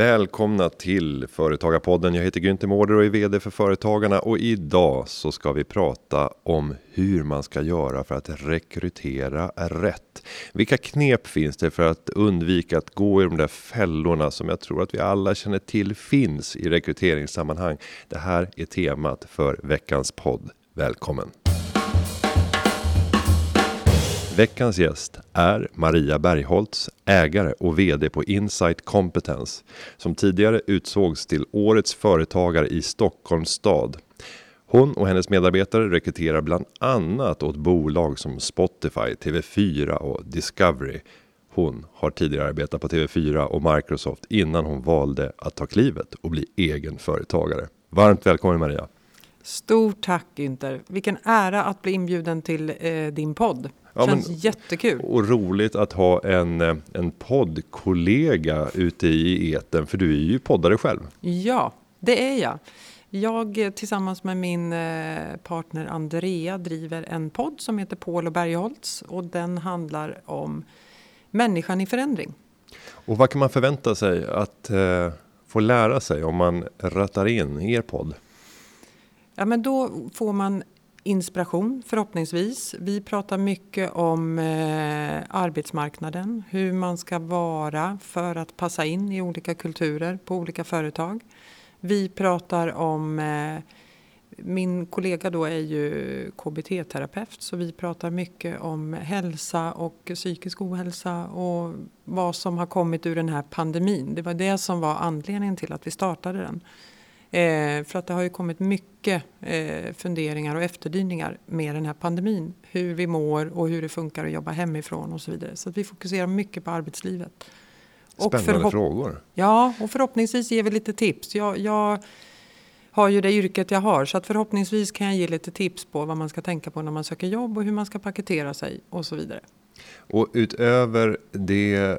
Välkomna till Företagarpodden. Jag heter Günther Mårder och är VD för Företagarna och idag så ska vi prata om hur man ska göra för att rekrytera rätt. Vilka knep finns det för att undvika att gå i de där fällorna som jag tror att vi alla känner till finns i rekryteringssammanhang. Det här är temat för veckans podd. Välkommen! Veckans gäst är Maria Bergholtz, ägare och VD på Insight Competence, som tidigare utsågs till Årets Företagare i Stockholms stad. Hon och hennes medarbetare rekryterar bland annat åt bolag som Spotify, TV4 och Discovery. Hon har tidigare arbetat på TV4 och Microsoft innan hon valde att ta klivet och bli egen företagare. Varmt välkommen Maria! Stort tack Günther! Vilken ära att bli inbjuden till eh, din podd. Ja, Känns men, jättekul. Och roligt att ha en, eh, en poddkollega ute i eten för du är ju poddare själv. Ja, det är jag. Jag eh, tillsammans med min eh, partner Andrea driver en podd som heter Paul och Bergholtz och den handlar om människan i förändring. Och vad kan man förvänta sig att eh, få lära sig om man rattar in er podd? Ja, men då får man inspiration förhoppningsvis. Vi pratar mycket om eh, arbetsmarknaden, hur man ska vara för att passa in i olika kulturer på olika företag. Vi pratar om eh, min kollega då är ju KBT-terapeut så vi pratar mycket om hälsa och psykisk ohälsa och vad som har kommit ur den här pandemin. Det var det som var anledningen till att vi startade den. Eh, för att det har ju kommit mycket eh, funderingar och efterdyningar med den här pandemin. Hur vi mår och hur det funkar att jobba hemifrån och så vidare. Så att vi fokuserar mycket på arbetslivet. Spännande och frågor. Ja, och förhoppningsvis ger vi lite tips. Jag, jag har ju det yrket jag har så att förhoppningsvis kan jag ge lite tips på vad man ska tänka på när man söker jobb och hur man ska paketera sig och så vidare. Och utöver det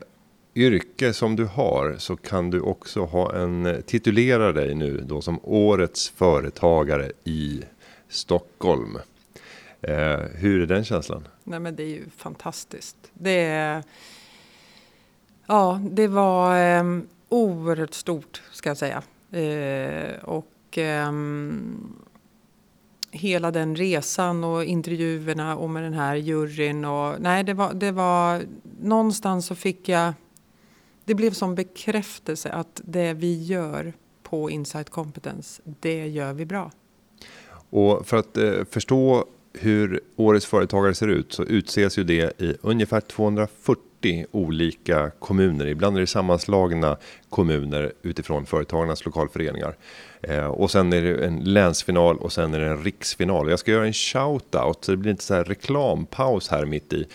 yrke som du har så kan du också ha en, titulera dig nu då som årets företagare i Stockholm. Eh, hur är den känslan? Nej men det är ju fantastiskt. Det är, ja det var eh, oerhört stort ska jag säga. Eh, och eh, hela den resan och intervjuerna och med den här juryn och nej det var, det var någonstans så fick jag det blev som bekräftelse att det vi gör på Insight Competence, det gör vi bra. Och för att eh, förstå hur årets företagare ser ut så utses ju det i ungefär 240 olika kommuner. Ibland är det sammanslagna kommuner utifrån företagarnas lokalföreningar. Eh, och sen är det en länsfinal och sen är det en riksfinal. Jag ska göra en shout-out så det blir inte så här reklampaus här mitt i.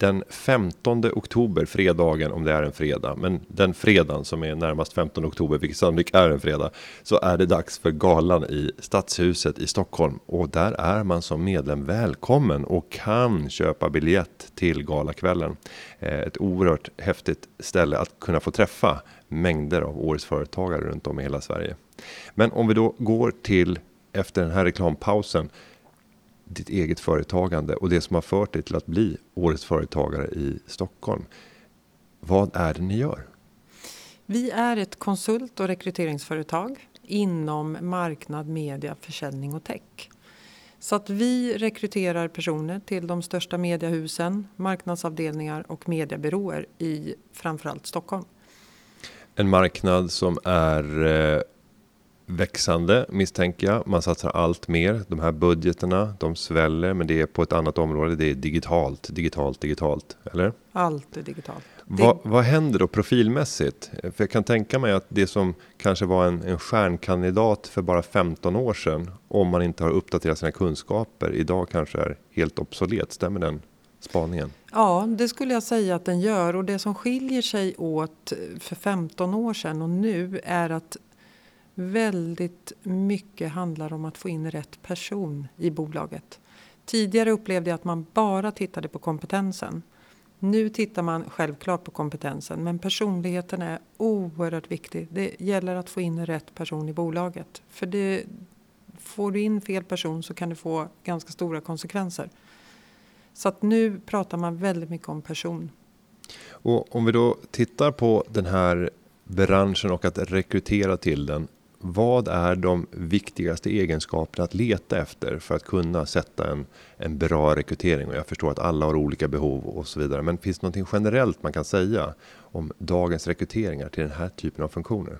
Den 15 oktober, fredagen om det är en fredag, men den fredagen som är närmast 15 oktober, vilket sannolikt är en fredag, så är det dags för galan i Stadshuset i Stockholm. Och där är man som medlem välkommen och kan köpa biljett till galakvällen. Eh, ett oerhört häftigt ställe att kunna få träffa mängder av årets företagare runt om i hela Sverige. Men om vi då går till efter den här reklampausen ditt eget företagande och det som har fört dig till att bli årets företagare i Stockholm. Vad är det ni gör? Vi är ett konsult och rekryteringsföretag inom marknad, media, försäljning och tech. Så att vi rekryterar personer till de största mediehusen, marknadsavdelningar och mediebyråer i framförallt Stockholm. En marknad som är eh, växande misstänker jag. Man satsar allt mer. De här budgeterna, de sväller, men det är på ett annat område. Det är digitalt, digitalt, digitalt. Eller? Allt är digitalt. Va, vad händer då profilmässigt? För jag kan tänka mig att det som kanske var en, en stjärnkandidat för bara 15 år sedan, om man inte har uppdaterat sina kunskaper, idag kanske är helt obsolet. Stämmer den spaningen? Ja, det skulle jag säga att den gör. Och det som skiljer sig åt för 15 år sedan och nu är att väldigt mycket handlar om att få in rätt person i bolaget. Tidigare upplevde jag att man bara tittade på kompetensen. Nu tittar man självklart på kompetensen men personligheten är oerhört viktig. Det gäller att få in rätt person i bolaget. För det, får du in fel person så kan det få ganska stora konsekvenser. Så att nu pratar man väldigt mycket om person. Och om vi då tittar på den här branschen och att rekrytera till den. Vad är de viktigaste egenskaperna att leta efter för att kunna sätta en, en bra rekrytering? Och jag förstår att alla har olika behov och så vidare. Men finns det någonting generellt man kan säga om dagens rekryteringar till den här typen av funktioner?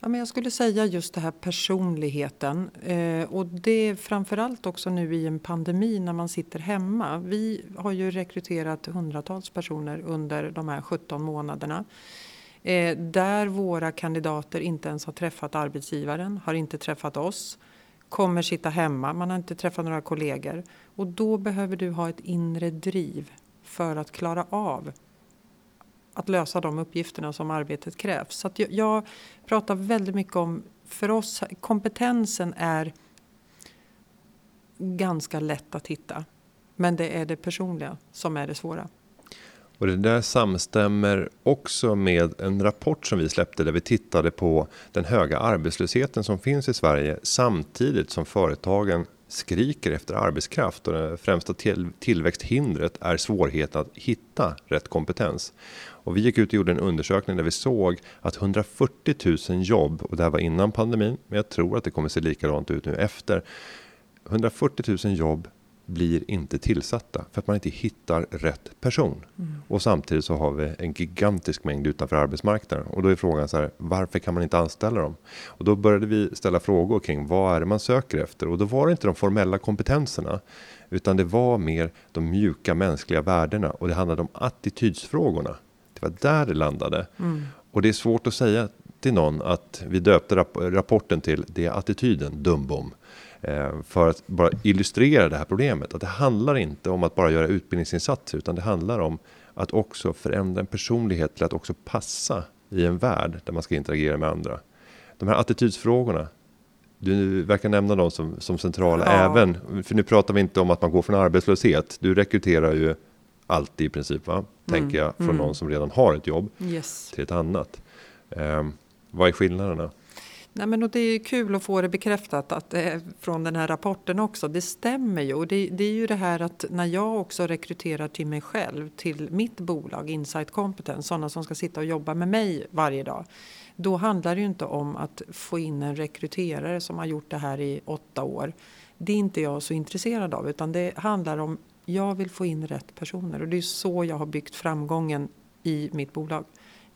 Ja, men jag skulle säga just det här personligheten. Eh, och det är framförallt också nu i en pandemi när man sitter hemma. Vi har ju rekryterat hundratals personer under de här 17 månaderna. Eh, där våra kandidater inte ens har träffat arbetsgivaren, har inte träffat oss, kommer sitta hemma, man har inte träffat några kollegor. Och då behöver du ha ett inre driv för att klara av att lösa de uppgifterna som arbetet krävs. Så jag, jag pratar väldigt mycket om, för oss, kompetensen är ganska lätt att hitta. Men det är det personliga som är det svåra. Och det där samstämmer också med en rapport som vi släppte där vi tittade på den höga arbetslösheten som finns i Sverige samtidigt som företagen skriker efter arbetskraft och det främsta tillväxthindret är svårigheten att hitta rätt kompetens. Och vi gick ut och gjorde en undersökning där vi såg att 140 000 jobb och det här var innan pandemin, men jag tror att det kommer se likadant ut nu efter. 140 000 jobb blir inte tillsatta för att man inte hittar rätt person. Mm. Och samtidigt så har vi en gigantisk mängd utanför arbetsmarknaden. Och då är frågan så här, varför kan man inte anställa dem? Och då började vi ställa frågor kring vad är det man söker efter? Och då var det inte de formella kompetenserna. Utan det var mer de mjuka mänskliga värdena och det handlade om attitydsfrågorna. Det var där det landade. Mm. Och det är svårt att säga till någon att vi döpte rapporten till det är attityden, dumbom. Eh, för att bara illustrera det här problemet. Att det handlar inte om att bara göra utbildningsinsatser utan det handlar om att också förändra en personlighet till att också passa i en värld där man ska interagera med andra. De här attitydsfrågorna, du verkar nämna dem som, som centrala ja. även, för nu pratar vi inte om att man går från arbetslöshet. Du rekryterar ju alltid i princip, va? Mm. tänker jag, från mm. någon som redan har ett jobb yes. till ett annat. Um, vad är skillnaderna? Nej, men och det är kul att få det bekräftat att, eh, från den här rapporten också. Det stämmer ju. Och det, det, är ju det här att när jag också rekryterar till mig själv, till mitt bolag Insight Competence, sådana som ska sitta och jobba med mig varje dag. Då handlar det ju inte om att få in en rekryterare som har gjort det här i åtta år. Det är inte jag så intresserad av utan det handlar om jag vill få in rätt personer och det är så jag har byggt framgången i mitt bolag.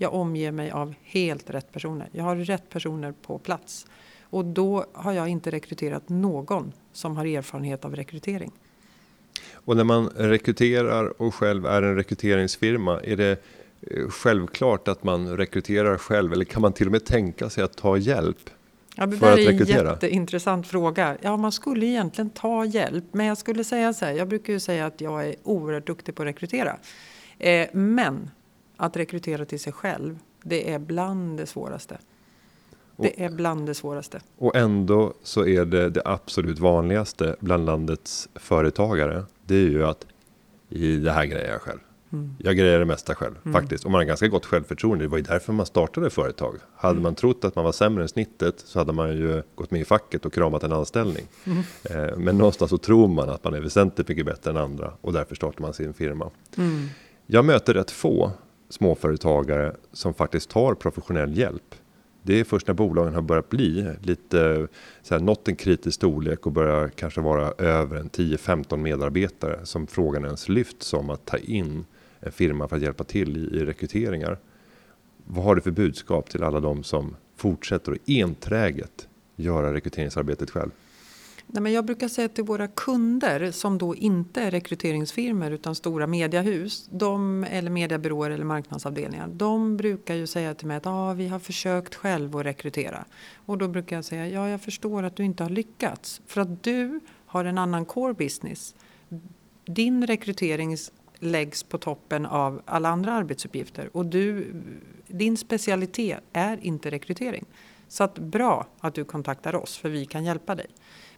Jag omger mig av helt rätt personer. Jag har rätt personer på plats. Och då har jag inte rekryterat någon som har erfarenhet av rekrytering. Och när man rekryterar och själv är en rekryteringsfirma, är det eh, självklart att man rekryterar själv eller kan man till och med tänka sig att ta hjälp? Ja, det där är en jätteintressant fråga. Ja, man skulle egentligen ta hjälp, men jag skulle säga så här. Jag brukar ju säga att jag är oerhört duktig på att rekrytera. Eh, men att rekrytera till sig själv, det är bland det svåraste. Det är bland det svåraste. Och ändå så är det det absolut vanligaste bland landets företagare. Det är ju att i det här grejer jag själv. Mm. Jag grejer det mesta själv mm. faktiskt. Och man har ganska gott självförtroende. Det var ju därför man startade företag. Hade mm. man trott att man var sämre än snittet så hade man ju gått med i facket och kramat en anställning. Mm. Eh, men någonstans så tror man att man är väsentligt mycket bättre än andra och därför startar man sin firma. Mm. Jag möter rätt få småföretagare som faktiskt tar professionell hjälp. Det är först när bolagen har börjat bli lite så här, nått en kritisk storlek och börjar kanske vara över en 10-15 medarbetare som frågan ens lyfts om att ta in en firma för att hjälpa till i, i rekryteringar. Vad har du för budskap till alla de som fortsätter att enträget göra rekryteringsarbetet själv? Nej, men jag brukar säga till våra kunder som då inte är rekryteringsfirmor utan stora mediehus de, eller mediebyråer eller marknadsavdelningar. De brukar ju säga till mig att ah, vi har försökt själv att rekrytera. Och då brukar jag säga ja, jag förstår att du inte har lyckats för att du har en annan core business. Din rekrytering läggs på toppen av alla andra arbetsuppgifter och du, din specialitet är inte rekrytering. Så att bra att du kontaktar oss för vi kan hjälpa dig.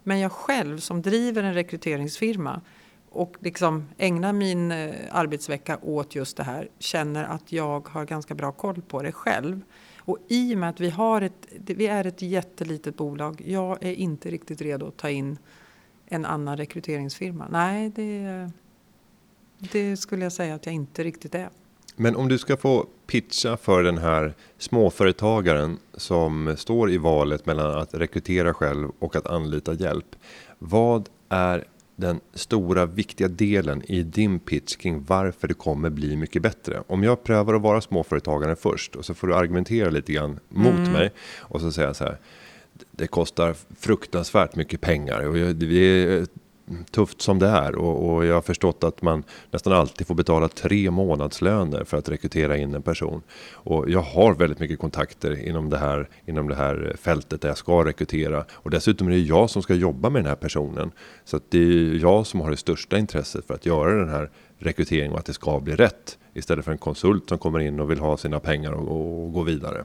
Men jag själv som driver en rekryteringsfirma och liksom ägnar min eh, arbetsvecka åt just det här känner att jag har ganska bra koll på det själv. Och i och med att vi, har ett, vi är ett jättelitet bolag, jag är inte riktigt redo att ta in en annan rekryteringsfirma. Nej, det, det skulle jag säga att jag inte riktigt är. Men om du ska få pitcha för den här småföretagaren som står i valet mellan att rekrytera själv och att anlita hjälp. Vad är den stora viktiga delen i din pitch kring varför det kommer bli mycket bättre. Om jag prövar att vara småföretagare först och så får du argumentera lite grann mot mm. mig och så säger jag så här. Det kostar fruktansvärt mycket pengar och vi tufft som det är och, och, jag har förstått att man nästan alltid får betala tre månadslöner för att rekrytera in en person. Och jag har väldigt mycket kontakter inom det här, inom det här fältet där jag ska rekrytera. Och dessutom är det jag som ska jobba med den här personen. Så det är jag som har det största intresset för att göra den här rekryteringen och att det ska bli rätt. Istället för en konsult som kommer in och vill ha sina pengar och, och gå vidare.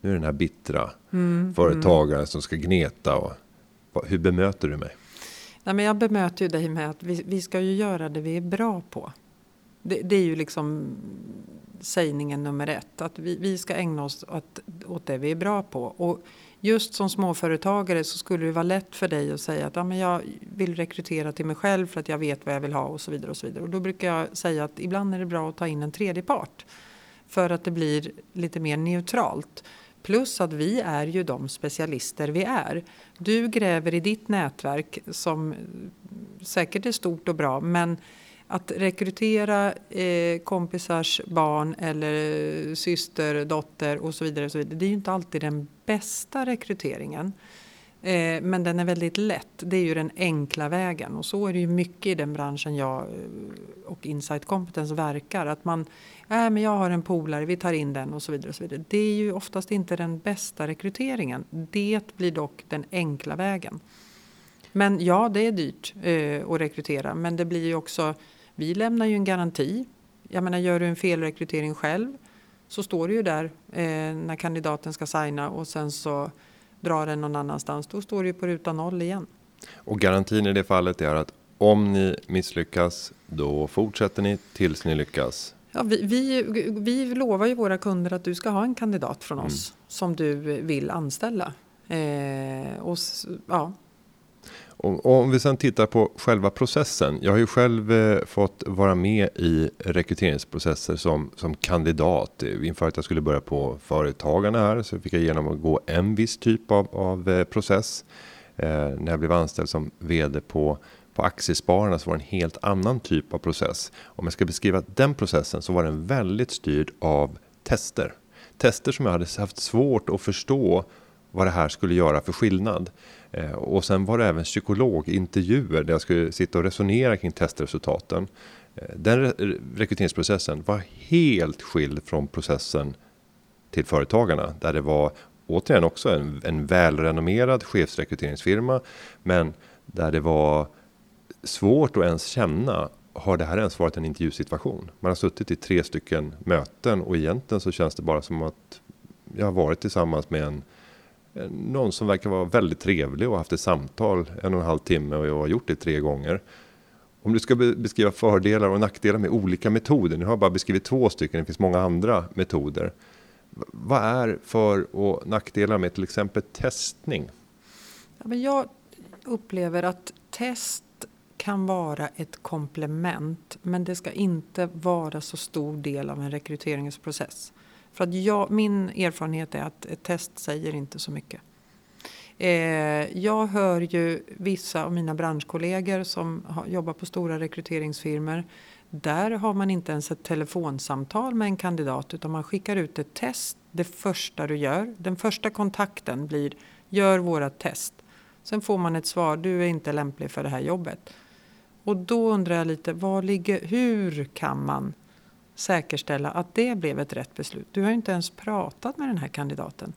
Nu är det den här bittra mm, företagaren mm. som ska gneta. Och, hur bemöter du mig? Nej, men jag bemöter ju dig med att vi, vi ska ju göra det vi är bra på. Det, det är ju liksom sägningen nummer ett. Att vi, vi ska ägna oss åt, åt det vi är bra på. Och just som småföretagare så skulle det vara lätt för dig att säga att ja, men jag vill rekrytera till mig själv för att jag vet vad jag vill ha och så vidare. Och så vidare. Och då brukar jag säga att ibland är det bra att ta in en tredje part. För att det blir lite mer neutralt. Plus att vi är ju de specialister vi är. Du gräver i ditt nätverk som eh, säkert är stort och bra men att rekrytera eh, kompisars barn eller eh, syster, dotter och så vidare, och så vidare. Det är ju inte alltid den bästa rekryteringen. Eh, men den är väldigt lätt. Det är ju den enkla vägen och så är det ju mycket i den branschen jag eh, och Insight Competence verkar. Att man, äh, men jag har en polare, vi tar in den och så vidare. Och så vidare. Det är ju oftast inte den bästa rekryteringen. Det blir dock den enkla vägen. Men ja, det är dyrt eh, att rekrytera men det blir ju också, vi lämnar ju en garanti. Jag menar, gör du en felrekrytering själv så står du ju där eh, när kandidaten ska signa och sen så drar den någon annanstans, då står det ju på ruta noll igen. Och garantin i det fallet är att om ni misslyckas, då fortsätter ni tills ni lyckas? Ja, vi, vi, vi lovar ju våra kunder att du ska ha en kandidat från oss mm. som du vill anställa. Eh, och, ja, och, om vi sen tittar på själva processen. Jag har ju själv eh, fått vara med i rekryteringsprocesser som, som kandidat. Inför att jag skulle börja på Företagarna här så fick jag genomgå en viss typ av, av eh, process. Eh, när jag blev anställd som vd på på Aktiespararna så var det en helt annan typ av process. Om jag ska beskriva den processen så var den väldigt styrd av tester. Tester som jag hade haft svårt att förstå vad det här skulle göra för skillnad. Eh, och sen var det även psykologintervjuer där jag skulle sitta och resonera kring testresultaten. Eh, den rekryteringsprocessen var helt skild från processen till företagarna där det var återigen också en, en välrenommerad chefsrekryteringsfirma men där det var svårt att ens känna har det här ens varit en intervjusituation? Man har suttit i tre stycken möten och egentligen så känns det bara som att jag har varit tillsammans med en någon som verkar vara väldigt trevlig och haft ett samtal en och en halv timme och jag har gjort det tre gånger. Om du ska beskriva fördelar och nackdelar med olika metoder, nu har jag bara beskrivit två stycken, det finns många andra metoder. Vad är för och nackdelar med till exempel testning? Ja, men jag upplever att test kan vara ett komplement men det ska inte vara så stor del av en rekryteringsprocess. För att jag, min erfarenhet är att ett test säger inte så mycket. Eh, jag hör ju vissa av mina branschkollegor som har, jobbar på stora rekryteringsfirmor. Där har man inte ens ett telefonsamtal med en kandidat utan man skickar ut ett test det första du gör. Den första kontakten blir gör våra test. Sen får man ett svar, du är inte lämplig för det här jobbet. Och då undrar jag lite, var ligger, hur kan man säkerställa att det blev ett rätt beslut. Du har ju inte ens pratat med den här kandidaten.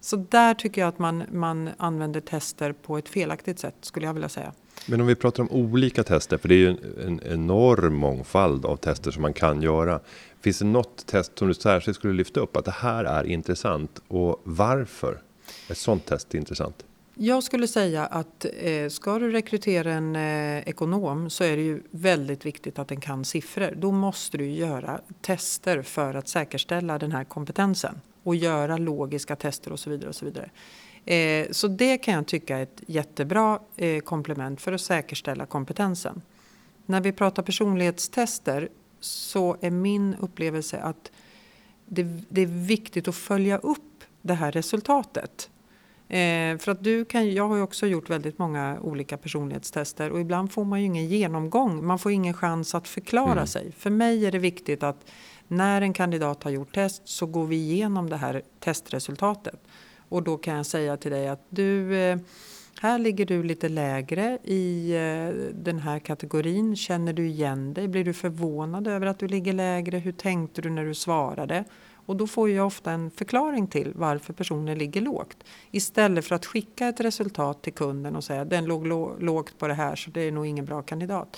Så där tycker jag att man, man använder tester på ett felaktigt sätt skulle jag vilja säga. Men om vi pratar om olika tester, för det är ju en, en enorm mångfald av tester som man kan göra. Finns det något test som du särskilt skulle lyfta upp att det här är intressant och varför? Ett sånt test är intressant. Jag skulle säga att eh, ska du rekrytera en eh, ekonom så är det ju väldigt viktigt att den kan siffror. Då måste du göra tester för att säkerställa den här kompetensen och göra logiska tester och så vidare. och Så vidare. Eh, så det kan jag tycka är ett jättebra eh, komplement för att säkerställa kompetensen. När vi pratar personlighetstester så är min upplevelse att det, det är viktigt att följa upp det här resultatet. Eh, för att du kan, jag har ju också gjort väldigt många olika personlighetstester och ibland får man ju ingen genomgång. Man får ingen chans att förklara mm. sig. För mig är det viktigt att när en kandidat har gjort test så går vi igenom det här testresultatet. Och då kan jag säga till dig att du, eh, här ligger du lite lägre i eh, den här kategorin. Känner du igen dig? Blir du förvånad över att du ligger lägre? Hur tänkte du när du svarade? Och då får jag ofta en förklaring till varför personen ligger lågt. Istället för att skicka ett resultat till kunden och säga den låg lågt på det här så det är nog ingen bra kandidat.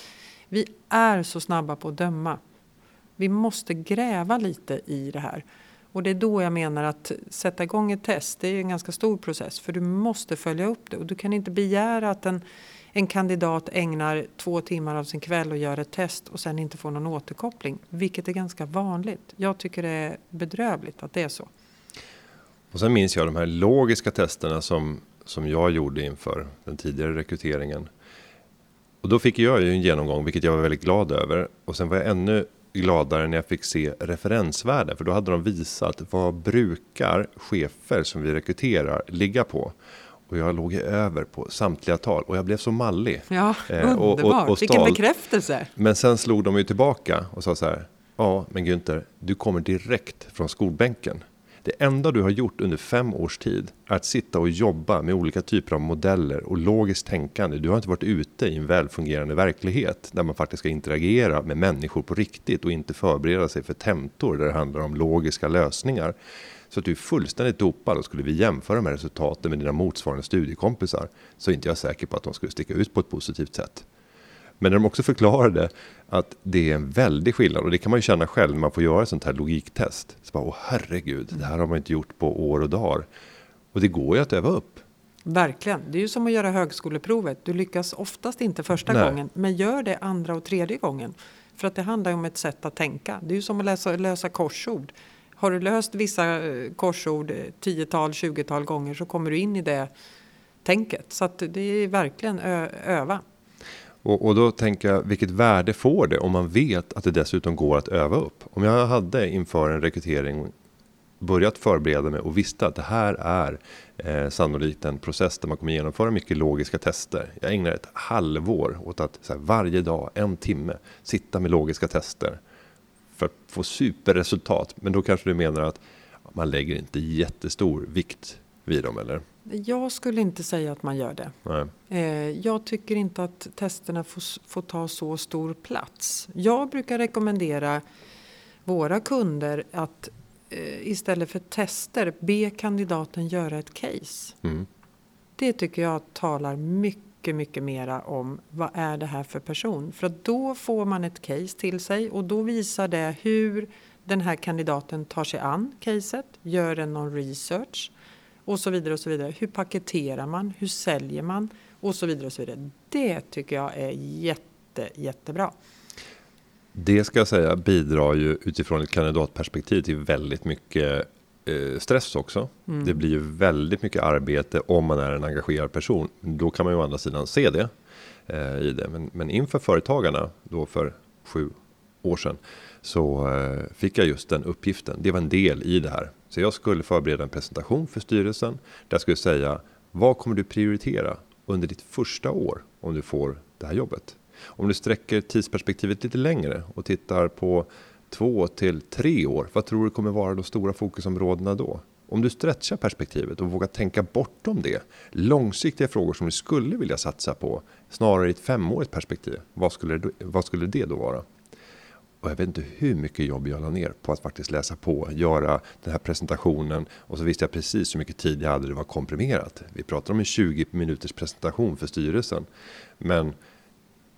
Vi är så snabba på att döma. Vi måste gräva lite i det här. Och det är då jag menar att sätta igång ett test, det är en ganska stor process för du måste följa upp det och du kan inte begära att en, en kandidat ägnar två timmar av sin kväll och gör ett test och sen inte får någon återkoppling, vilket är ganska vanligt. Jag tycker det är bedrövligt att det är så. Och sen minns jag de här logiska testerna som, som jag gjorde inför den tidigare rekryteringen. Och då fick jag ju en genomgång, vilket jag var väldigt glad över. Och sen var jag ännu gladare när jag fick se referensvärden. För då hade de visat vad brukar chefer som vi rekryterar ligga på. Och jag låg över på samtliga tal och jag blev så mallig. Ja, eh, underbart. Och, och, Vilken bekräftelse. Men sen slog de ju tillbaka och sa så här. Ja, men Günther, du kommer direkt från skolbänken. Det enda du har gjort under fem års tid är att sitta och jobba med olika typer av modeller och logiskt tänkande. Du har inte varit ute i en välfungerande verklighet där man faktiskt ska interagera med människor på riktigt och inte förbereda sig för tentor där det handlar om logiska lösningar. Så att du är fullständigt dopad och skulle vi jämföra de här resultaten med dina motsvarande studiekompisar så är inte jag säker på att de skulle sticka ut på ett positivt sätt. Men när de också förklarade att det är en väldig skillnad och det kan man ju känna själv när man får göra ett sånt här logiktest. Så bara, åh herregud, det här har man inte gjort på år och dagar. Och det går ju att öva upp. Verkligen. Det är ju som att göra högskoleprovet. Du lyckas oftast inte första Nej. gången, men gör det andra och tredje gången. För att det handlar om ett sätt att tänka. Det är ju som att läsa, lösa korsord. Har du löst vissa eh, korsord eh, tiotal, tjugotal gånger så kommer du in i det tänket. Så att det är verkligen öva. Och, och, då tänker jag, vilket värde får det om man vet att det dessutom går att öva upp? Om jag hade inför en rekrytering börjat förbereda mig och visste att det här är eh, sannolikt en process där man kommer genomföra mycket logiska tester. Jag ägnar ett halvår åt att här, varje dag, en timme, sitta med logiska tester för att få superresultat. Men då kanske du menar att man lägger inte jättestor vikt vid dem, eller? Jag skulle inte säga att man gör det. Nej. Eh, jag tycker inte att testerna får, får ta så stor plats. Jag brukar rekommendera våra kunder att eh, istället för tester be kandidaten göra ett case. Mm. Det tycker jag talar mycket, mycket mera om vad är det här för person. För att då får man ett case till sig och då visar det hur den här kandidaten tar sig an caset, gör en någon research och så vidare och så vidare. Hur paketerar man? Hur säljer man? Och så vidare och så vidare. Det tycker jag är jätte, jättebra. Det ska jag säga bidrar ju utifrån ett kandidatperspektiv till väldigt mycket stress också. Mm. Det blir ju väldigt mycket arbete om man är en engagerad person. Då kan man ju å andra sidan se det eh, i det. Men, men inför företagarna då för sju år sedan så eh, fick jag just den uppgiften. Det var en del i det här. Så jag skulle förbereda en presentation för styrelsen där jag skulle säga vad kommer du prioritera under ditt första år om du får det här jobbet? Om du sträcker tidsperspektivet lite längre och tittar på två till tre år, vad tror du kommer vara de stora fokusområdena då? Om du stretchar perspektivet och vågar tänka bortom det, långsiktiga frågor som du skulle vilja satsa på, snarare i ett femårigt perspektiv, vad skulle, det, vad skulle det då vara? Och jag vet inte hur mycket jobb jag la ner på att faktiskt läsa på, göra den här presentationen och så visste jag precis hur mycket tid jag hade, det var komprimerat. Vi pratar om en 20 minuters presentation för styrelsen. Men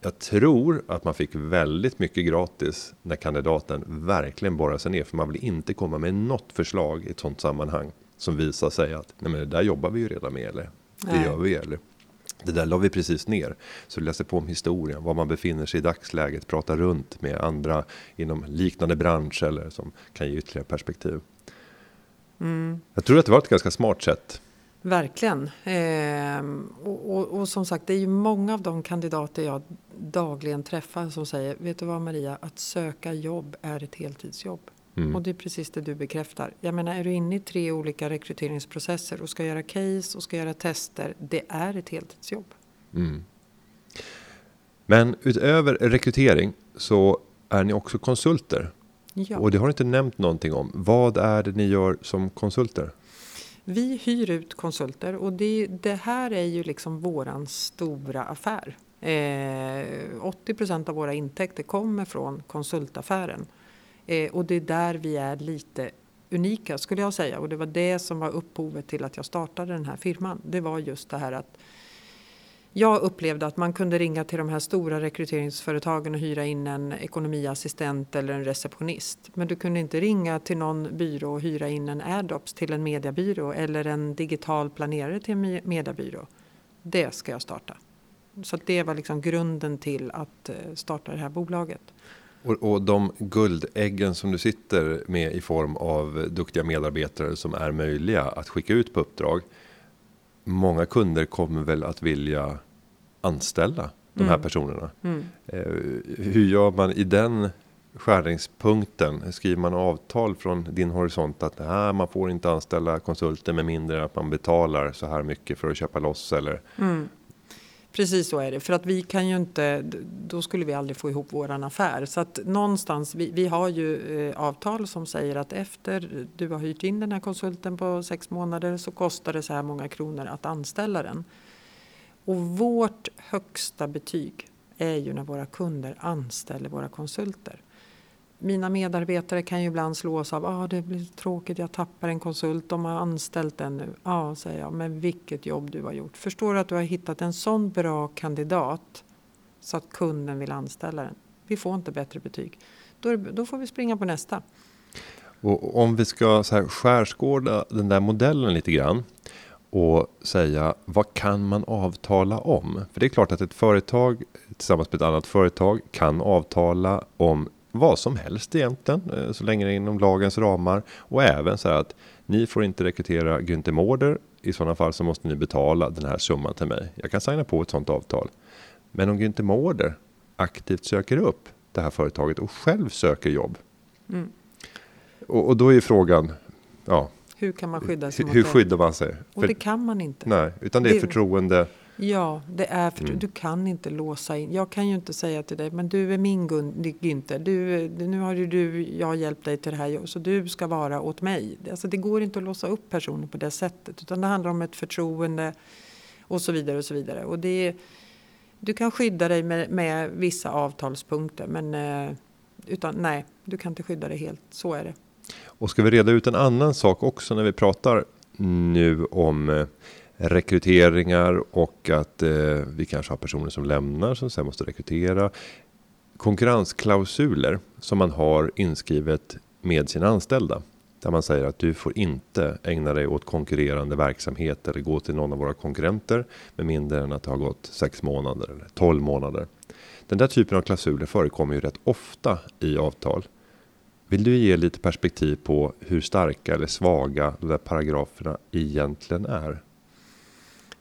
jag tror att man fick väldigt mycket gratis när kandidaten verkligen borrar sig ner. För man vill inte komma med något förslag i ett sånt sammanhang som visar sig att nej men det där jobbar vi ju redan med eller det nej. gör vi eller det där la vi precis ner. Så du läser på om historien, var man befinner sig i dagsläget, pratar runt med andra inom liknande bransch eller som kan ge ytterligare perspektiv. Mm. Jag tror att det var ett ganska smart sätt. Verkligen. Eh, och, och, och, som sagt, det är ju många av de kandidater jag dagligen träffar som säger, vet du vad Maria, att söka jobb är ett heltidsjobb. Mm. Och det är precis det du bekräftar. Jag menar, är du inne i tre olika rekryteringsprocesser och ska göra case och ska göra tester, det är ett heltidsjobb. Mm. Men utöver rekrytering så är ni också konsulter. Ja. Och det har du inte nämnt någonting om. Vad är det ni gör som konsulter? Vi hyr ut konsulter och det, det här är ju liksom våran stora affär. Eh, 80 procent av våra intäkter kommer från konsultaffären. Eh, och det är där vi är lite unika skulle jag säga. Och det var det som var upphovet till att jag startade den här firman. Det var just det här att jag upplevde att man kunde ringa till de här stora rekryteringsföretagen och hyra in en ekonomiassistent eller en receptionist. Men du kunde inte ringa till någon byrå och hyra in en Adops till en mediebyrå eller en digital planerare till en mediebyrå. Det ska jag starta. Så det var liksom grunden till att eh, starta det här bolaget. Och, och de guldäggen som du sitter med i form av duktiga medarbetare som är möjliga att skicka ut på uppdrag många kunder kommer väl att vilja anställa de här mm. personerna. Mm. Eh, hur gör man i den skärningspunkten? Skriver man avtal från din horisont att nej, man får inte anställa konsulter med mindre än att man betalar så här mycket för att köpa loss eller? Mm. Precis så är det, för att vi kan ju inte, då skulle vi aldrig få ihop våran affär. Så att någonstans, vi, vi har ju eh, avtal som säger att efter du har hyrt in den här konsulten på sex månader så kostar det så här många kronor att anställa den. Och vårt högsta betyg är ju när våra kunder anställer våra konsulter mina medarbetare kan ju ibland slås av att ah, det blir tråkigt, jag tappar en konsult, de har anställt den nu. Ja, säger jag, men vilket jobb du har gjort. Förstår du att du har hittat en sån bra kandidat så att kunden vill anställa den? Vi får inte bättre betyg. Då, då får vi springa på nästa. Och om vi ska så här skärskåda den där modellen lite grann och säga vad kan man avtala om? För det är klart att ett företag tillsammans med ett annat företag kan avtala om vad som helst egentligen, eh, så länge det är inom lagens ramar. Och även så här att ni får inte rekrytera Günther Mårder. I sådana fall så måste ni betala den här summan till mig. Jag kan signa på ett sådant avtal. Men om Günther Mårder aktivt söker upp det här företaget och själv söker jobb. Mm. Och, och, då är frågan, ja. Hur kan man skydda sig? Hur skyddar man sig? Och För, det kan man inte. Nej, utan det är förtroende Ja, det är för mm. du kan inte låsa in. Jag kan ju inte säga till dig, men du är min Günther. Du, nu har ju du, jag har hjälpt dig till det här, så du ska vara åt mig. Alltså, det går inte att låsa upp personer på det sättet, utan det handlar om ett förtroende och så vidare och så vidare. Och det, du kan skydda dig med, med vissa avtalspunkter, men eh, utan, nej, du kan inte skydda dig helt. Så är det. Och ska vi reda ut en annan sak också när vi pratar nu om eh, rekryteringar och att eh, vi kanske har personer som lämnar som sen måste rekrytera. Konkurrensklausuler som man har inskrivet med sina anställda. Där man säger att du får inte ägna dig åt konkurrerande verksamhet eller gå till någon av våra konkurrenter med mindre än att det har gått sex månader eller 12 månader. Den där typen av klausuler förekommer ju rätt ofta i avtal. Vill du ge lite perspektiv på hur starka eller svaga de där paragraferna egentligen är?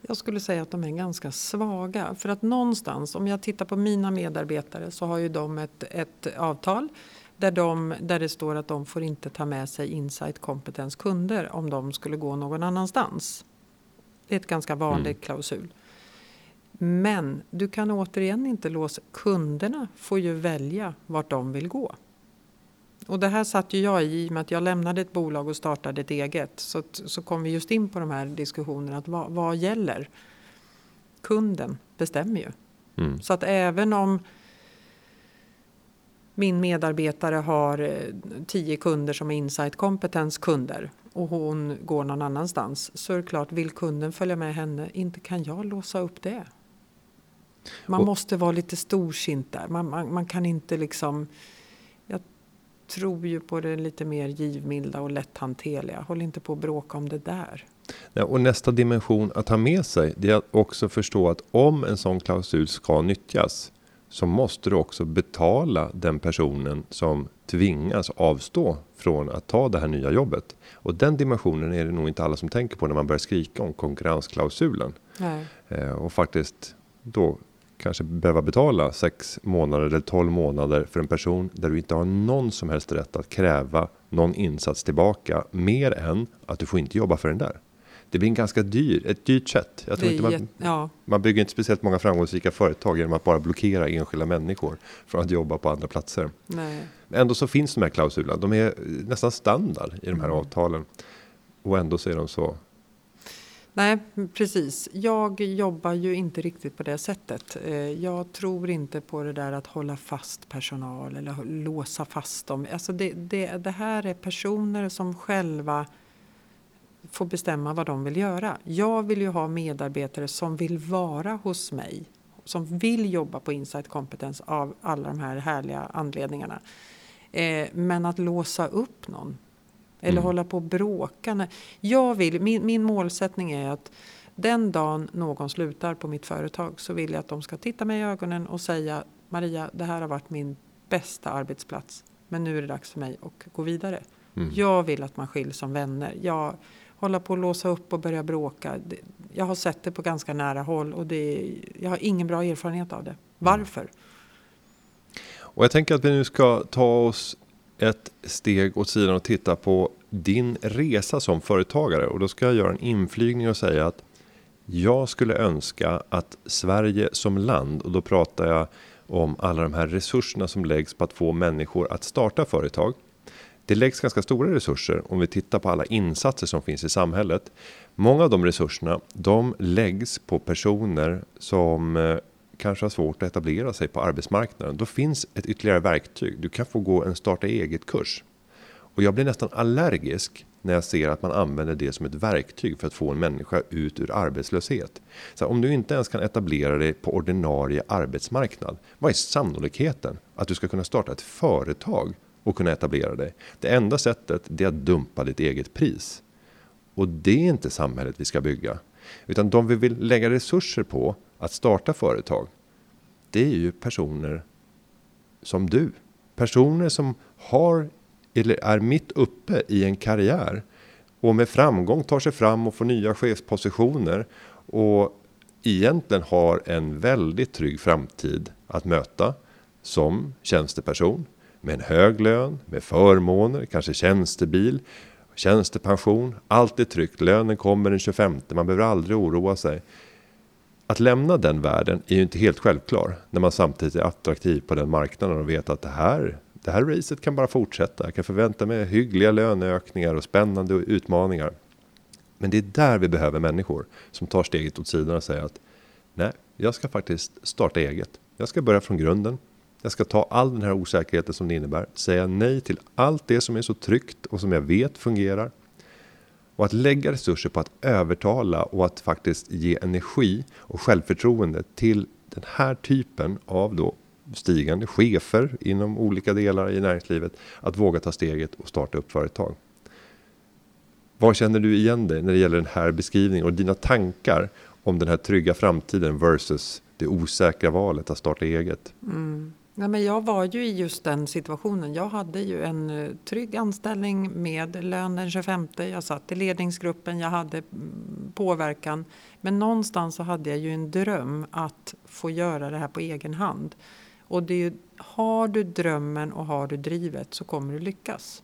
Jag skulle säga att de är ganska svaga. För att någonstans, om jag tittar på mina medarbetare så har ju de ett, ett avtal där, de, där det står att de får inte ta med sig insight kompetens kunder om de skulle gå någon annanstans. Det är ett ganska vanligt mm. klausul. Men du kan återigen inte låsa... Kunderna får ju välja vart de vill gå. Och det här satt ju jag i, i och med att jag lämnade ett bolag och startade ett eget. Så, så kom vi just in på de här diskussionerna, att vad, vad gäller? Kunden bestämmer ju. Mm. Så att även om min medarbetare har eh, tio kunder som är insight kompetens kunder och hon går någon annanstans så är det klart, vill kunden följa med henne, inte kan jag låsa upp det. Man och, måste vara lite storsint där. Man, man, man kan inte liksom tror ju på det lite mer givmilda och lätthanterliga. Håll inte på att bråka om det där. Ja, och nästa dimension att ha med sig det är att också förstå att om en sån klausul ska nyttjas så måste du också betala den personen som tvingas avstå från att ta det här nya jobbet. Och den dimensionen är det nog inte alla som tänker på när man börjar skrika om konkurrensklausulen. Nej. Eh, och faktiskt då kanske behöva betala 6 månader eller 12 månader för en person där du inte har någon som helst rätt att kräva någon insats tillbaka mer än att du får inte jobba för den där. Det blir en ganska dyr, ett dyrt sätt. Jag tror inte man, ja. man bygger inte speciellt många framgångsrika företag genom att bara blockera enskilda människor från att jobba på andra platser. Nej. Ändå så finns de här klausulerna. De är nästan standard i de här Mm. avtalen. Och ändå så är de så. Nej, precis. Jag jobbar ju inte riktigt på det sättet. Eh, jag tror inte på det där att hålla fast personal eller låsa fast dem. Alltså det, det, det här är personer som själva får bestämma vad de vill göra. Jag vill ju ha medarbetare som vill vara hos mig. Som vill jobba på Insight Competence av alla de här härliga anledningarna. Eh, men att låsa upp någon eller Mm. hålla på och bråka. Jag vill, min, min målsättning är att den dagen någon slutar på mitt företag så vill jag att de ska titta mig i ögonen och säga Maria, det här har varit min bästa arbetsplats. Men nu är det dags för mig att gå vidare. Mm. Jag vill att man skiljs som vänner. Jag håller på att låsa upp och börja bråka. Jag har sett det på ganska nära håll och det, jag har ingen bra erfarenhet av det. Varför? Och jag tänker att vi nu ska ta oss ett steg åt sidan och titta på din resa som företagare. Och då ska jag göra en inflygning och säga att jag skulle önska att Sverige som land, och då pratar jag om alla de här resurserna som läggs på att få människor att starta företag. Det läggs ganska stora resurser om vi tittar på alla insatser som finns i samhället. Många av de resurserna, de läggs på personer som eh, kanske har svårt att etablera sig på arbetsmarknaden. Då finns ett ytterligare verktyg. Du kan få gå en starta eget kurs. Och jag blir nästan allergisk när jag ser att man använder det som ett verktyg för att få en människa ut ur arbetslöshet. Så om du inte ens kan etablera dig på ordinarie arbetsmarknad, vad är sannolikheten att du ska kunna starta ett företag och kunna etablera dig? Det enda sättet det är att dumpa ditt eget pris. Och det är inte samhället vi ska bygga. Utan de vi vill lägga resurser på att starta företag, det är ju personer som du. Personer som har eller är mitt uppe i en karriär och med framgång tar sig fram och får nya chefspositioner och egentligen har en väldigt trygg framtid att möta som tjänsteperson med en hög lön, med förmåner, kanske tjänstebil, tjänstepension. Allt är tryggt, lönen kommer den 25, man behöver aldrig oroa sig. Att lämna den världen är ju inte helt självklar när man samtidigt är attraktiv på den marknaden och vet att det här, det här racet kan bara fortsätta. Jag kan förvänta mig hyggliga löneökningar och spännande utmaningar. Men det är där vi behöver människor som tar steget åt sidan och säger att nej, jag ska faktiskt starta eget. Jag ska börja från grunden. Jag ska ta all den här osäkerheten som det innebär, säga nej till allt det som är så tryggt och som jag vet fungerar. Och att lägga resurser på att övertala och att faktiskt ge energi och självförtroende till den här typen av då stigande chefer inom olika delar i näringslivet att våga ta steget och starta upp företag. Vad känner du igen dig när det gäller den här beskrivningen och dina tankar om den här trygga framtiden versus det osäkra valet att starta eget? Mm. Ja, men jag var ju i just den situationen. Jag hade ju en eh, trygg anställning med lön den 25. Jag satt i ledningsgruppen, jag hade mm, påverkan. Men någonstans så hade jag ju en dröm att få göra det här på egen hand. Och det är ju, har du drömmen och har du drivet så kommer du lyckas.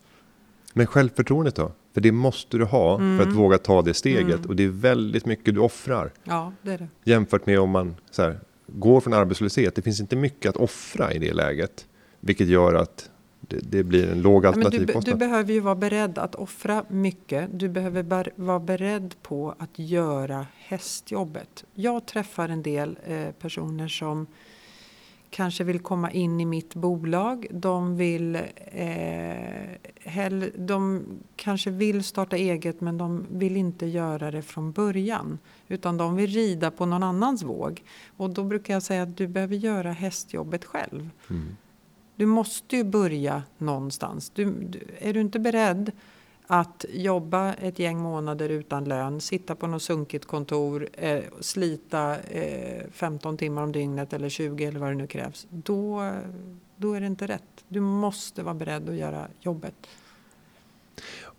Men självförtroendet då? För det måste du ha för att våga ta det steget Mm. och det är väldigt mycket du offrar Ja, det är det. jämfört med om man så här, går från arbetslöshet. Det finns inte mycket att offra i det läget, vilket gör att det, det blir en låg men du, du behöver ju vara beredd att offra mycket. Du behöver bar- vara beredd på att göra hästjobbet. Jag träffar en del eh, personer som kanske vill komma in i mitt bolag. De vill eh, hell- de kanske vill starta eget men de vill inte göra det från början. Utan de vill rida på någon annans våg. Och då brukar jag säga att du behöver göra hästjobbet själv. Mm. Du måste ju börja någonstans. Du, du, är du inte beredd att jobba ett gäng månader utan lön, sitta på något sunkigt kontor, eh, slita eh, 15 timmar om dygnet eller 20 eller vad det nu krävs. Då, då är det inte rätt. Du måste vara beredd att göra jobbet.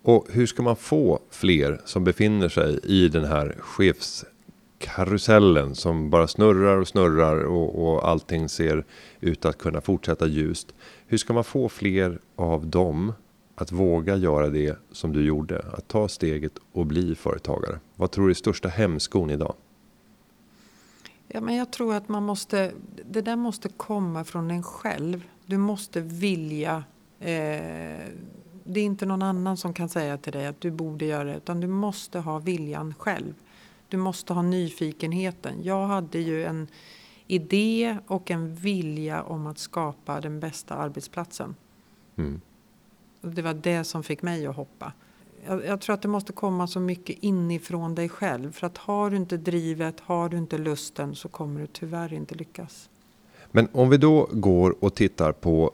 Och hur ska man få fler som befinner sig i den här chefskarusellen som bara snurrar och snurrar och, och allting ser ut att kunna fortsätta ljust. Hur ska man få fler av dem att våga göra det som du gjorde? Att ta steget och bli företagare. Vad tror du är största hämskon idag? Ja, men jag tror att man måste, det där måste komma från en själv. Du måste vilja. Eh, det är inte någon annan som kan säga till dig att du borde göra det, utan du måste ha viljan själv. Du måste ha nyfikenheten. Jag hade ju en idé och en vilja om att skapa den bästa arbetsplatsen. Mm. Det var det som fick mig att hoppa. Jag, jag, tror att det måste komma så mycket inifrån dig själv. För att har du inte drivet, har du inte lusten så kommer du tyvärr inte lyckas. Men om vi då går och tittar på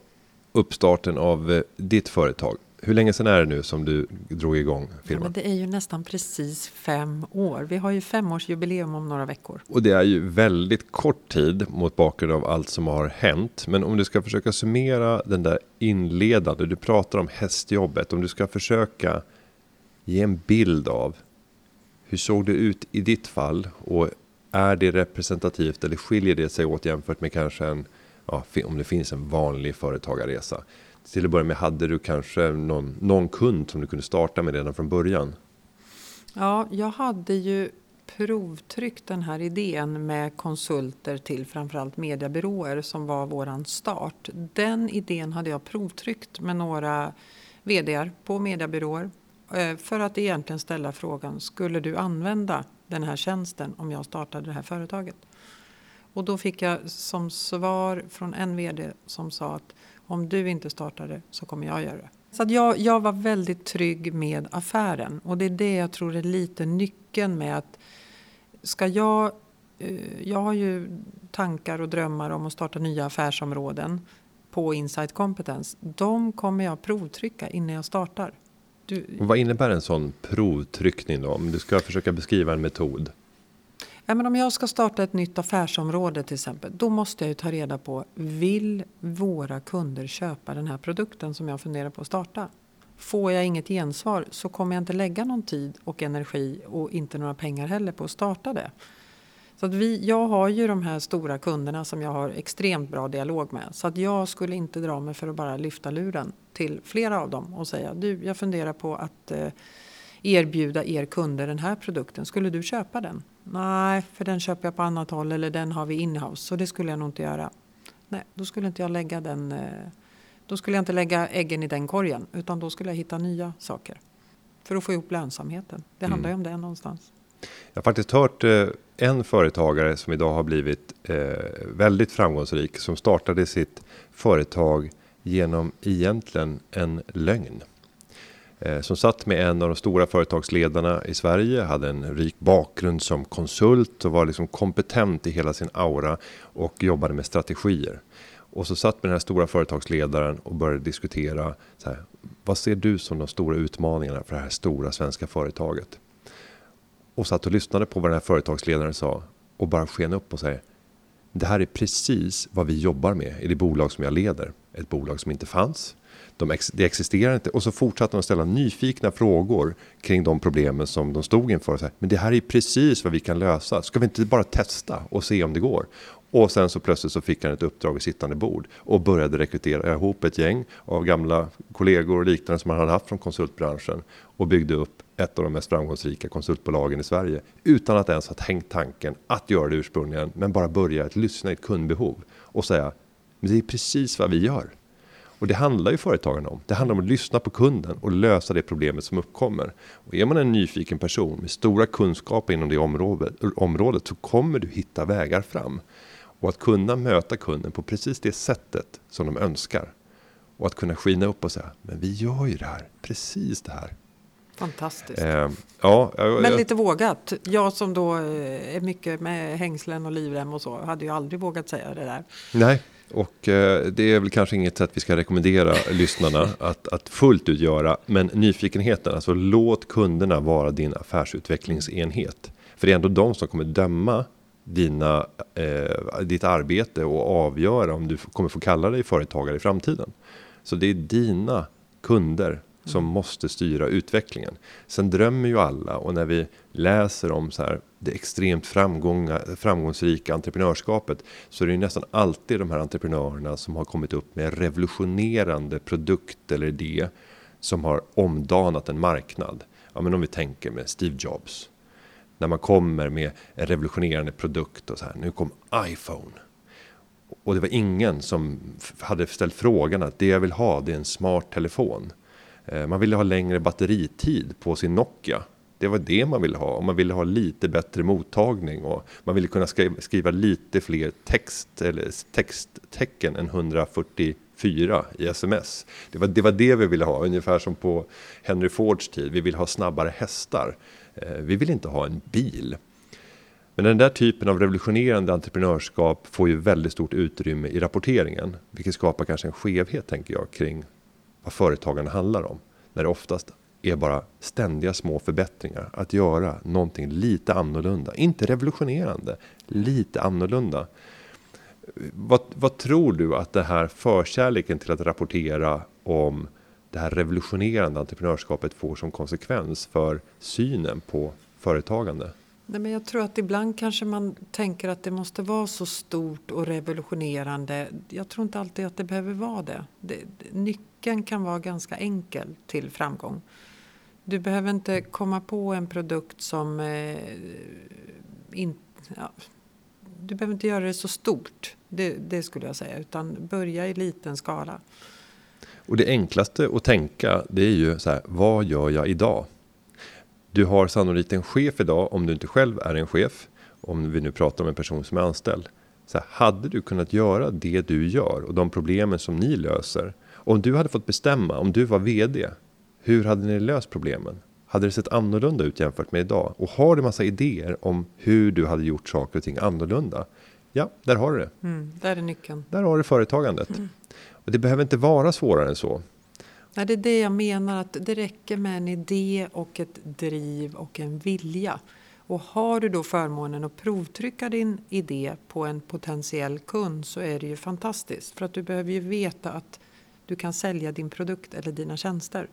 uppstarten av eh, ditt företag. Hur länge sedan är det nu som du drog igång firman? Ja, det är ju nästan precis fem år. Vi har ju femårsjubileum om några veckor. Och det är ju väldigt kort tid mot bakgrund av allt som har hänt. Men om du ska försöka summera den där inledande, du pratar om hästjobbet. Om du ska försöka ge en bild av hur såg det ut i ditt fall? Och är det representativt eller skiljer det sig åt jämfört med kanske en, ja, om det finns en vanlig företagarresa? Till att börja med, hade du kanske någon, någon kund som du kunde starta med redan från början? Ja, jag hade ju provtryckt den här idén med konsulter till framförallt mediebyråer som var våran start. Den idén hade jag provtryckt med några VDR på mediebyråer eh, för att egentligen ställa frågan, skulle du använda den här tjänsten om jag startade det här företaget? Och då fick jag som svar från en VD som sa att om du inte startar det så kommer jag göra det. Så jag, jag var väldigt trygg med affären och det är det jag tror är lite nyckeln med att ska jag eh, jag har ju tankar och drömmar om att starta nya affärsområden på Insight Competence. De kommer jag provtrycka innan jag startar. Du... vad innebär en sån provtryckning då? Om du ska försöka beskriva en metod. Ja, men om jag ska starta ett nytt affärsområde till exempel, då måste jag ju ta reda på, vill våra kunder köpa den här produkten som jag funderar på att starta? Får jag inget gensvar så kommer jag inte lägga någon tid och energi och inte några pengar heller på att starta det. Så att vi, jag har ju de här stora kunderna som jag har extremt bra dialog med. Så att jag skulle inte dra mig för att bara lyfta luren till flera av dem och säga du, jag funderar på att eh, erbjuda er kunder den här produkten. Skulle du köpa den? Nej, för den köper jag på annat håll eller den har vi inhouse så det skulle jag nog inte göra. Nej, då skulle inte jag lägga den. Eh, då skulle jag inte lägga äggen i den korgen utan då skulle jag hitta nya saker för att få ihop lönsamheten. Det handlar mm. ju om det någonstans. Jag har faktiskt hört eh, en företagare som idag har blivit eh, väldigt framgångsrik som startade sitt företag genom egentligen en lögn. Eh, som satt med en av de stora företagsledarna i Sverige, hade en rik bakgrund som konsult och var liksom kompetent i hela sin aura och jobbade med strategier. Och så satt med den här stora företagsledaren och började diskutera så här, vad ser du som de stora utmaningarna för det här stora svenska företaget? Och satt och lyssnade på vad den här företagsledaren sa och bara sken upp och säger det här är precis vad vi jobbar med i det bolag som jag leder. Ett bolag som inte fanns, de ex, det existerar inte. Och så fortsatte de ställa nyfikna frågor kring de problemen som de stod inför. Så här, men det här är precis vad vi kan lösa. Ska vi inte bara testa och se om det går? Och sen så plötsligt så fick han ett uppdrag i sittande bord och började rekrytera ihop ett gäng av gamla kollegor och liknande som han hade haft från konsultbranschen och byggde upp ett av de mest framgångsrika konsultbolagen i Sverige utan att ens ha tänkt tanken att göra det ursprungligen, men bara börja att lyssna i ett kundbehov och säga men det är precis vad vi gör. Och det handlar ju företagarna om. Det handlar om att lyssna på kunden och lösa det problemet som uppkommer. Och är man en nyfiken person med stora kunskaper inom det området, området så kommer du hitta vägar fram. Och att kunna möta kunden på precis det sättet som de önskar. Och att kunna skina upp och säga, men vi gör ju det här, precis det här. Fantastiskt. Eh, ja, jag, men lite vågat. Jag som då eh, är mycket med hängslen och livrem och så, hade ju aldrig vågat säga det där. Nej, och eh, det är väl kanske inget sätt vi ska rekommendera lyssnarna att, att fullt ut göra. Men nyfikenheten, alltså låt kunderna vara din affärsutvecklingsenhet. För det är ändå de som kommer döma dina, eh, ditt arbete och avgöra om du kommer få kalla dig företagare i framtiden. Så det är dina kunder som mm. måste styra utvecklingen. Sen drömmer ju alla och när vi läser om så här, det extremt framgångsrika entreprenörskapet så är det ju nästan alltid de här entreprenörerna som har kommit upp med revolutionerande produkt eller idé som har omdanat en marknad. Ja, men om vi tänker med Steve Jobs. När man kommer med en revolutionerande produkt och så här, nu kom iPhone. Och det var ingen som hade ställt frågan att det jag vill ha det är en smart telefon. Eh, man ville ha längre batteritid på sin Nokia. Det var det man ville ha och man ville ha lite bättre mottagning och man ville kunna skriva lite fler text eller texttecken än 144 i sms. Det var, det var det vi ville ha, ungefär som på Henry Fords tid. Vi vill ha snabbare hästar. Eh, vi vill inte ha en bil. Men den där typen av revolutionerande entreprenörskap får ju väldigt stort utrymme i rapporteringen, vilket skapar kanske en skevhet tänker jag kring vad företagande handlar om. När det oftast är bara ständiga små förbättringar. Att göra någonting lite annorlunda. Inte revolutionerande, lite annorlunda. Vad, vad tror du att det här förkärleken till att rapportera om det här revolutionerande entreprenörskapet får som konsekvens för synen på företagande? Nej, men jag tror att ibland kanske man tänker att det måste vara så stort och revolutionerande. Jag tror inte alltid att det behöver vara det. det nyckeln kan vara ganska enkel till framgång. Du behöver inte komma på en produkt som eh, in, ja, du behöver inte göra det så stort, det, det, skulle jag säga, utan börja i liten skala. Och det enklaste att tänka, det är ju så här, vad gör jag idag? Du har sannolikt en chef idag, om du inte själv är en chef, om vi nu pratar om en person som är anställd. Så här, hade du kunnat göra det du gör och de problemen som ni löser, om du hade fått bestämma, om du var VD, hur hade ni löst problemen? Hade det sett annorlunda ut jämfört med idag? Och har du massa idéer om hur du hade gjort saker och ting annorlunda? Ja, där har du det. Mm, där är nyckeln. Där har du företagandet. Mm. Och det behöver inte vara svårare än så. Nej, det är det jag menar, att det räcker med en idé och ett driv och en vilja. Och har du då förmånen att provtrycka din idé på en potentiell kund så är det ju fantastiskt. För att du behöver ju veta att du kan sälja din produkt eller dina tjänster.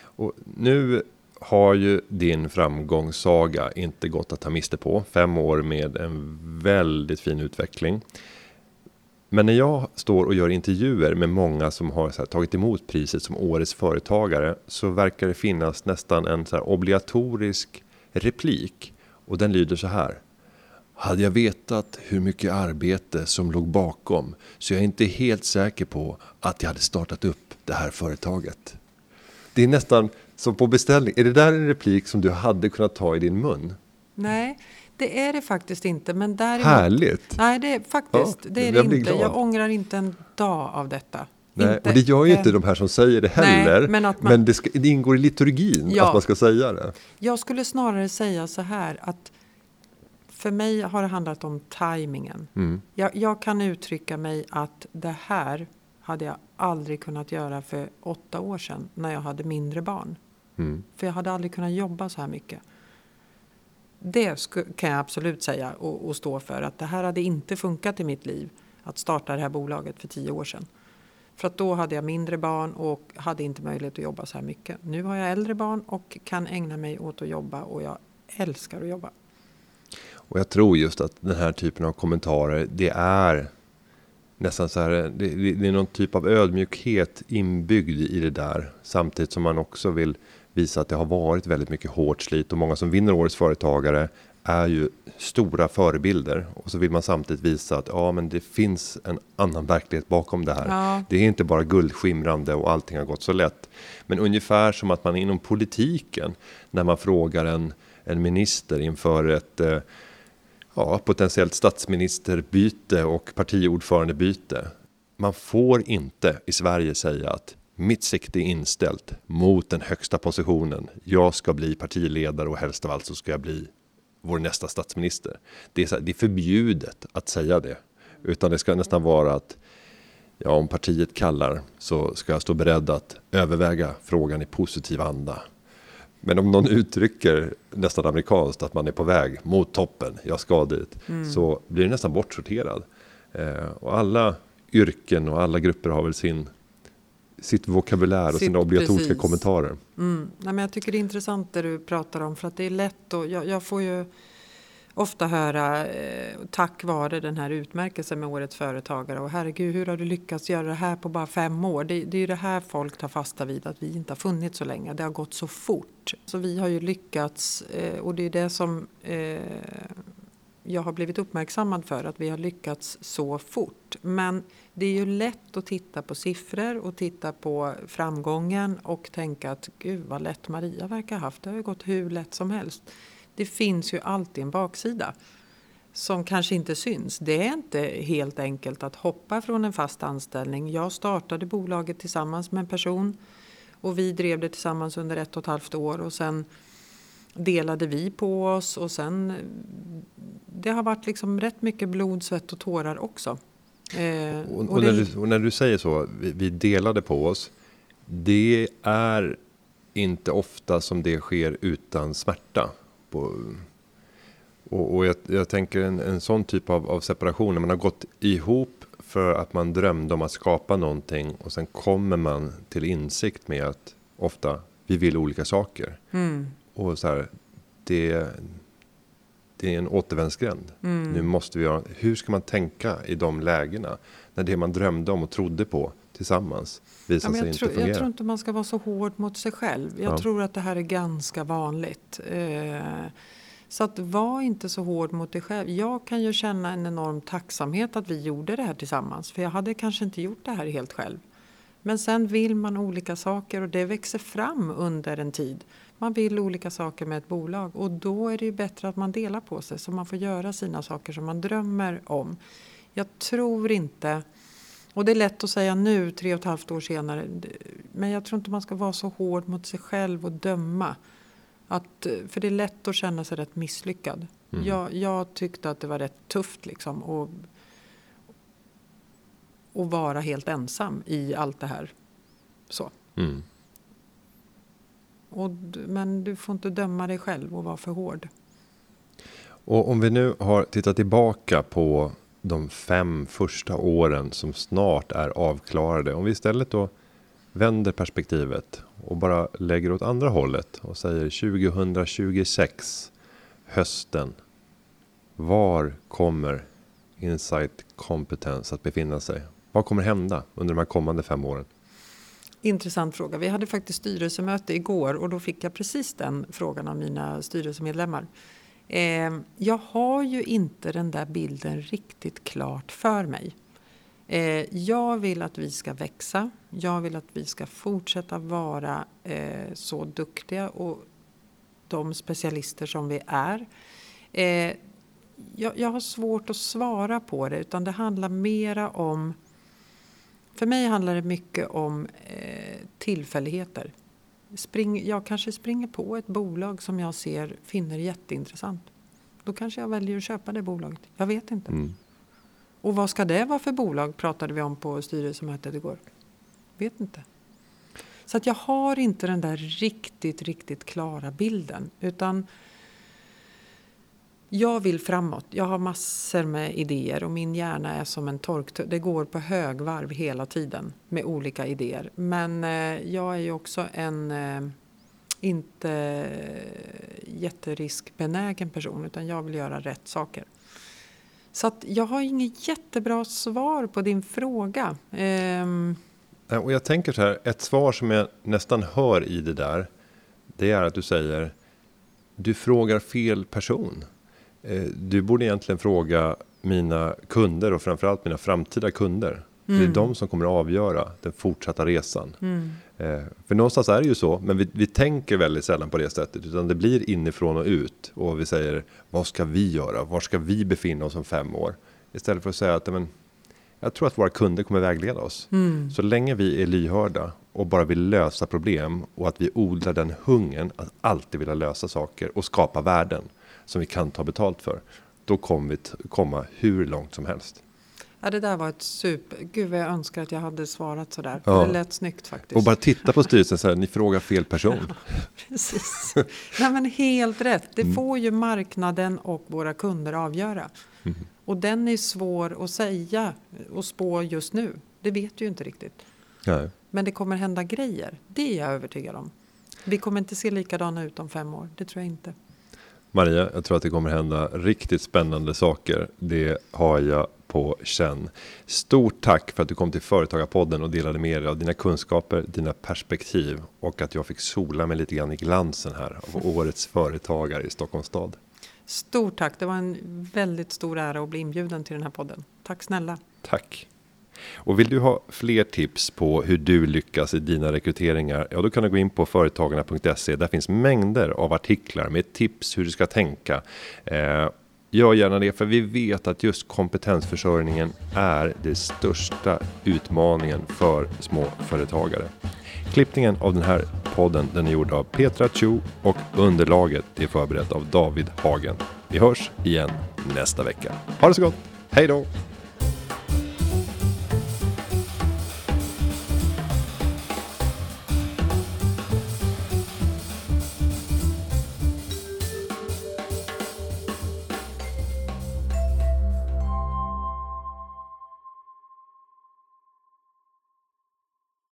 Och nu har ju din framgångssaga inte gått att ta miste på. Fem år med en väldigt fin utveckling. Men när jag står och gör intervjuer med många som har här, tagit emot priset som årets företagare så verkar det finnas nästan en så obligatorisk replik och den lyder så här. Hade jag vetat hur mycket arbete som låg bakom så jag är inte helt säker på att jag hade startat upp det här företaget. Det är nästan som på beställning. Är det där en replik som du hade kunnat ta i din mun? Nej, det är det faktiskt inte. Men däremot, Härligt! Nej, det är faktiskt ja, det är det inte. Glad. Jag ångrar inte en dag av detta. Nej, inte, och det gör ju inte de här som säger det heller. Nej, men, man, men det, ska, det, ingår i liturgin ja, att man ska säga det. Jag skulle snarare säga så här att för mig har det handlat om tajmingen. Mm. Jag, jag, kan uttrycka mig att det här hade jag aldrig kunnat göra för åtta år sedan när jag hade mindre barn. Mm. För jag hade aldrig kunnat jobba så här mycket. Det kan jag absolut säga och, och, stå för att det här hade inte funkat i mitt liv att starta det här bolaget för tio år sedan. För att då hade jag mindre barn och hade inte möjlighet att jobba så här mycket. Nu har jag äldre barn och kan ägna mig åt att jobba och jag älskar att jobba. Och jag tror just att den här typen av kommentarer, det är nästan så här, det, det är någon typ av ödmjukhet inbyggd i det där. Samtidigt som man också vill visa att det har varit väldigt mycket hårt slit och många som vinner årets företagare är ju stora förebilder och så vill man samtidigt visa att ja, men det finns en annan verklighet bakom det här. Ja. Det är inte bara guldskimrande och allting har gått så lätt. Men ungefär som att man inom politiken när man frågar en, en minister inför ett eh, ja, potentiellt statsministerbyte och partiordförandebyte. Man får inte i Sverige säga att mitt sikte är inställt mot den högsta positionen. Jag ska bli partiledare och helst av allt så ska jag bli vår nästa statsminister. Det är, så det är förbjudet att säga det. Utan det ska nästan vara att ja, om partiet kallar så ska jag stå beredd att överväga frågan i positiv anda. Men om någon uttrycker nästan amerikanskt att man är på väg mot toppen, jag ska dit, mm. så blir det nästan bortsorterad. Eh, och alla yrken och alla grupper har väl sin sitt vokabulär och sina obligatoriska precis. kommentarer. Mm. Nej, men jag tycker det är intressant det du pratar om för att det är lätt och jag, jag får ju ofta höra eh, tack vare den här utmärkelsen med Årets Företagare och herregud hur har du lyckats göra det här på bara fem år? Det, det är ju det här folk tar fasta vid att vi inte har funnits så länge. Det har gått så fort. Så vi har ju lyckats eh, och det är det som eh, jag har blivit uppmärksammad för att vi har lyckats så fort. Men det är ju lätt att titta på siffror och titta på framgången och tänka att gud vad lätt Maria verkar ha haft. Det har ju gått hur lätt som helst. Det finns ju alltid en baksida som kanske inte syns. Det är inte helt enkelt att hoppa från en fast anställning. Jag startade bolaget tillsammans med en person och vi drev det tillsammans under ett och ett halvt år och sen delade vi på oss och sen det har varit liksom rätt mycket blod, svett och tårar också. Eh, och, och, och, när du, och, när du, säger så, vi, vi, delade på oss. Det är inte ofta som det sker utan smärta. På, och, jag, jag, tänker en, en sån typ av, av separation, när man har gått ihop för att man drömde om att skapa någonting och sen kommer man till insikt med att ofta vi vill olika saker. Mm. Och så här, det, det är en återvändsgränd. Mm. Nu måste vi göra, hur ska man tänka i de lägena? När det man drömde om och trodde på tillsammans visar ja, sig inte fungera. Jag tror inte man ska vara så hård mot sig själv. Jag ja. tror att det här är ganska vanligt. Eh, så att var inte så hård mot dig själv. Jag kan ju känna en enorm tacksamhet att vi gjorde det här tillsammans. För jag hade kanske inte gjort det här helt själv. Men sen vill man olika saker och det växer fram under en tid. Man vill olika saker med ett bolag och då är det ju bättre att man delar på sig så man får göra sina saker som man drömmer om. Jag tror inte, och det är lätt att säga nu tre och ett halvt år senare, men jag tror inte man ska vara så hård mot sig själv och döma. Att, för det är lätt att känna sig rätt misslyckad. Mm. Jag, jag, tyckte att det var rätt tufft liksom att, att vara helt ensam i allt det här. Så. Mm. Och, men du får inte döma dig själv och vara för hård. Och om vi nu har tittat tillbaka på de fem första åren som snart är avklarade. Om vi istället då vänder perspektivet och bara lägger åt andra hållet och säger 2026 hösten. Var kommer Insight Competence att befinna sig? Vad kommer hända under de här kommande fem åren? Intressant fråga. Vi hade faktiskt styrelsemöte igår och då fick jag precis den frågan av mina styrelsemedlemmar. Eh, jag har ju inte den där bilden riktigt klart för mig. Eh, jag vill att vi ska växa. Jag vill att vi ska fortsätta vara eh, så duktiga och de specialister som vi är. Ehm, jag, jag har svårt att svara på det utan det handlar mera om för mig handlar det mycket om eh, tillfälligheter. Spring, jag kanske springer på ett bolag som jag ser finner jätteintressant. Då kanske jag väljer att köpa det bolaget. Jag vet inte. Mm. Och vad ska det vara för bolag pratade vi om på styrelsemötet igår. Vet inte. Så att jag har inte den där riktigt, riktigt klara bilden. Utan jag vill framåt. Jag har massor med idéer och min hjärna är som en torktumlare. Det går på högvarv hela tiden med olika idéer. Men eh, jag är ju också en eh, inte eh, jätteriskbenägen person utan jag vill göra rätt saker. Så att jag har inget jättebra svar på din fråga. Ehm. Eh, Och jag tänker så här, ett svar som jag nästan hör i det där. Det är att du säger, du frågar fel person. Eh, du borde egentligen fråga mina kunder och framförallt mina framtida kunder. Mm. Det är mm. de som kommer att avgöra den fortsatta resan. Mm. Eh, för någonstans är det ju så, men vi, vi tänker väldigt sällan på det sättet. Utan det blir inifrån och ut. Och vi säger, vad ska vi göra? Var ska vi befinna oss om fem år? Istället för att säga att, men, jag tror att våra kunder kommer vägleda oss. Mm. Så länge vi är lyhörda och bara vill lösa problem och att vi odlar den hungern att alltid vilja lösa saker och skapa värden som vi kan ta betalt för. Då kommer vi komma hur långt som helst. Ja, det där var ett super... Gud vad jag önskar att jag hade svarat sådär. Ja. Det lät snyggt faktiskt. Och bara titta på styrelsen så här, ni frågar fel person. Precis. Nej, men helt rätt. Det får ju marknaden och våra kunder avgöra. Och den är svår att säga och spå just nu. Det vet ju inte riktigt. Nej. Men det kommer hända grejer. Det är jag övertygad om. Vi kommer inte se likadana ut om fem år. Det tror jag inte. Maria, jag tror att det kommer hända riktigt spännande saker. Det har jag på känn. Stort tack för att du kom till Företagarpodden och delade med dig av dina kunskaper, dina perspektiv och att jag fick sola mig lite grann i glansen här av årets företagare i Stockholms stad. Stort tack. Det var en väldigt stor ära att bli inbjuden till den här podden. Tack snälla. Tack! Och vill du ha fler tips på hur du lyckas i dina rekryteringar? Ja, då kan du gå in på företagarna.se. Där finns mängder av artiklar med tips hur du ska tänka. Eh, gör gärna det, för vi vet att just kompetensförsörjningen är den största utmaningen för småföretagare. Klippningen av den här podden den är gjord av Petra Chu och underlaget är förberett av David Hagen. Vi hörs igen nästa vecka. Ha det så gott! Hej då!